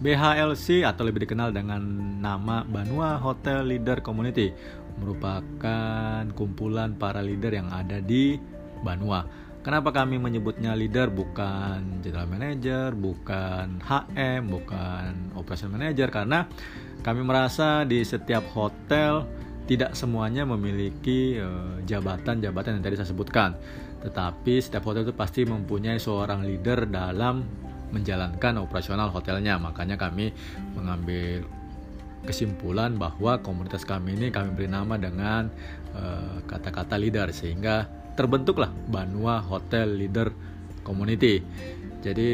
BHLC atau lebih dikenal dengan nama Banua Hotel Leader Community merupakan kumpulan para leader yang ada di Banua. Kenapa kami menyebutnya leader bukan general manager, bukan HM, bukan operation manager karena kami merasa di setiap hotel tidak semuanya memiliki eh, jabatan-jabatan yang tadi saya sebutkan. Tetapi setiap hotel itu pasti mempunyai seorang leader dalam menjalankan operasional hotelnya. Makanya kami mengambil kesimpulan bahwa komunitas kami ini kami beri nama dengan eh, kata-kata uh, leader sehingga terbentuklah Banua Hotel Leader Community. Jadi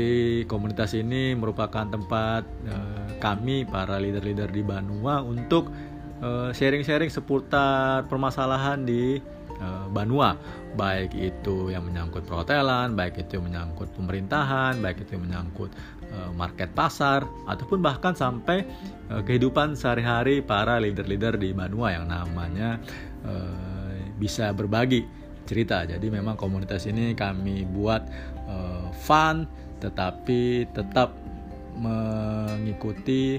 komunitas ini merupakan tempat uh, kami para leader-leader di Banua untuk sharing-sharing uh, seputar permasalahan di uh, Banua, baik itu yang menyangkut perhotelan, baik itu yang menyangkut pemerintahan, baik itu yang menyangkut uh, market pasar, ataupun bahkan sampai kehidupan sehari-hari para leader-leader di Banua yang namanya bisa berbagi cerita. Jadi memang komunitas ini kami buat fun tetapi tetap mengikuti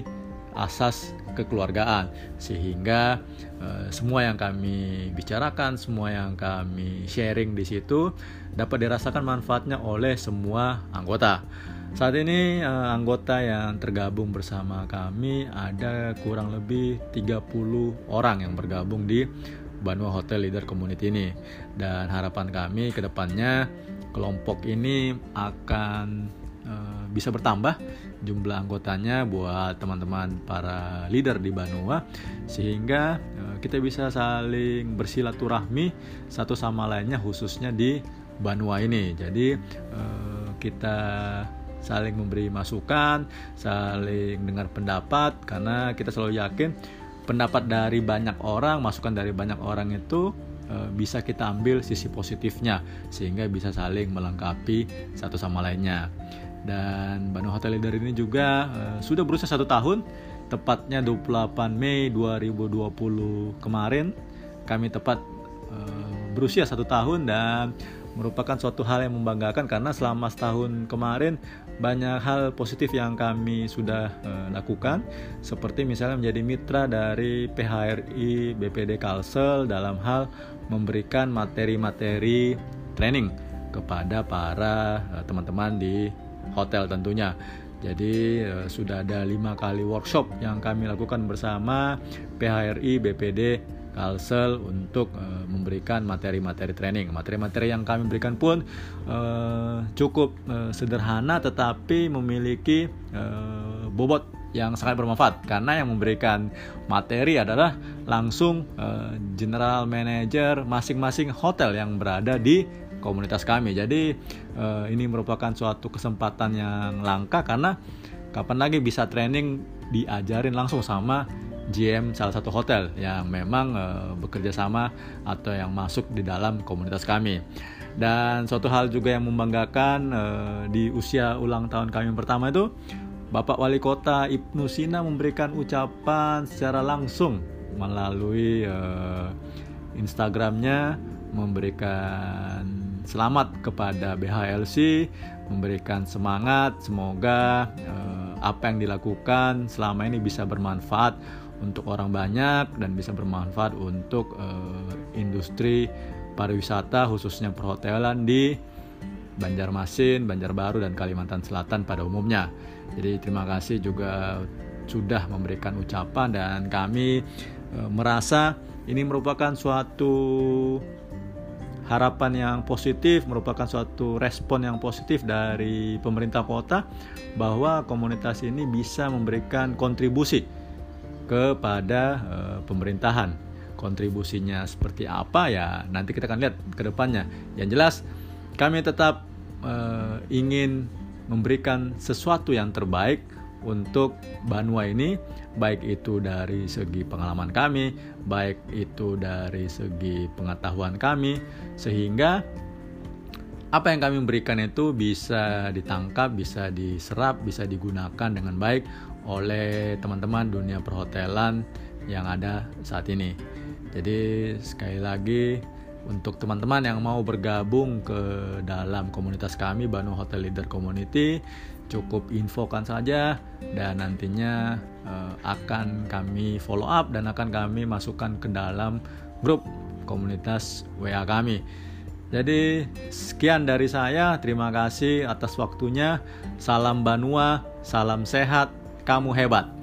asas kekeluargaan sehingga uh, semua yang kami bicarakan, semua yang kami sharing di situ dapat dirasakan manfaatnya oleh semua anggota. Saat ini uh, anggota yang tergabung bersama kami ada kurang lebih 30 orang yang bergabung di Banua Hotel Leader Community ini dan harapan kami ke depannya kelompok ini akan uh, bisa bertambah jumlah anggotanya buat teman-teman para leader di Banua sehingga uh, kita bisa saling bersilaturahmi satu sama lainnya khususnya di Banua ini jadi uh, kita saling memberi masukan, saling dengar pendapat karena kita selalu yakin pendapat dari banyak orang, masukan dari banyak orang itu e, bisa kita ambil sisi positifnya sehingga bisa saling melengkapi satu sama lainnya. Dan Bandung Hotel Leader ini juga e, sudah berusia satu tahun, tepatnya 28 Mei 2020 kemarin kami tepat e, berusia satu tahun dan merupakan suatu hal yang membanggakan karena selama setahun kemarin banyak hal positif yang kami sudah uh, lakukan. Seperti misalnya menjadi mitra dari PHRI BPD Kalsel dalam hal memberikan materi-materi training kepada para uh, teman-teman di hotel tentunya. Jadi uh, sudah ada lima kali workshop yang kami lakukan bersama PHRI BPD Kalsel untuk uh, memberikan materi-materi training. Materi-materi yang kami berikan pun uh, cukup sederhana tetapi memiliki bobot yang sangat bermanfaat karena yang memberikan materi adalah langsung uh, general manager masing-masing hotel yang berada di komunitas kami. Jadi uh, ini merupakan suatu kesempatan yang langka karena kapan lagi bisa training diajarin langsung sama GM salah satu hotel yang memang uh, bekerja sama atau yang masuk di dalam komunitas kami. Dan suatu hal juga yang membanggakan uh, di usia ulang tahun kami yang pertama itu Bapak Wali Kota Ibnu Sina memberikan ucapan secara langsung melalui uh, Instagramnya memberikan selamat kepada BHLC, memberikan semangat semoga uh, apa yang dilakukan selama ini bisa bermanfaat untuk orang banyak dan bisa bermanfaat untuk uh, industri pariwisata khususnya perhotelan di Banjarmasin, Banjarbaru dan Kalimantan Selatan pada umumnya. Jadi terima kasih juga sudah memberikan ucapan dan kami e, merasa ini merupakan suatu harapan yang positif, merupakan suatu respon yang positif dari pemerintah kota bahwa komunitas ini bisa memberikan kontribusi kepada uh, pemerintahan. Kontribusinya seperti apa ya nanti kita akan lihat ke depannya. Yang jelas kami tetap uh, ingin memberikan sesuatu yang terbaik untuk Banua ini baik itu dari segi pengalaman kami, baik itu dari segi pengetahuan kami sehingga apa yang kami berikan itu bisa ditangkap, bisa diserap, bisa digunakan dengan baik oleh teman-teman dunia perhotelan yang ada saat ini. Jadi sekali lagi untuk teman-teman yang mau bergabung ke dalam komunitas kami Banu Hotel Leader Community cukup infokan saja dan nantinya uh, akan kami follow up dan akan kami masukkan ke dalam grup komunitas WA kami. Jadi sekian dari saya, terima kasih atas waktunya. Salam Banua, salam sehat, kamu hebat.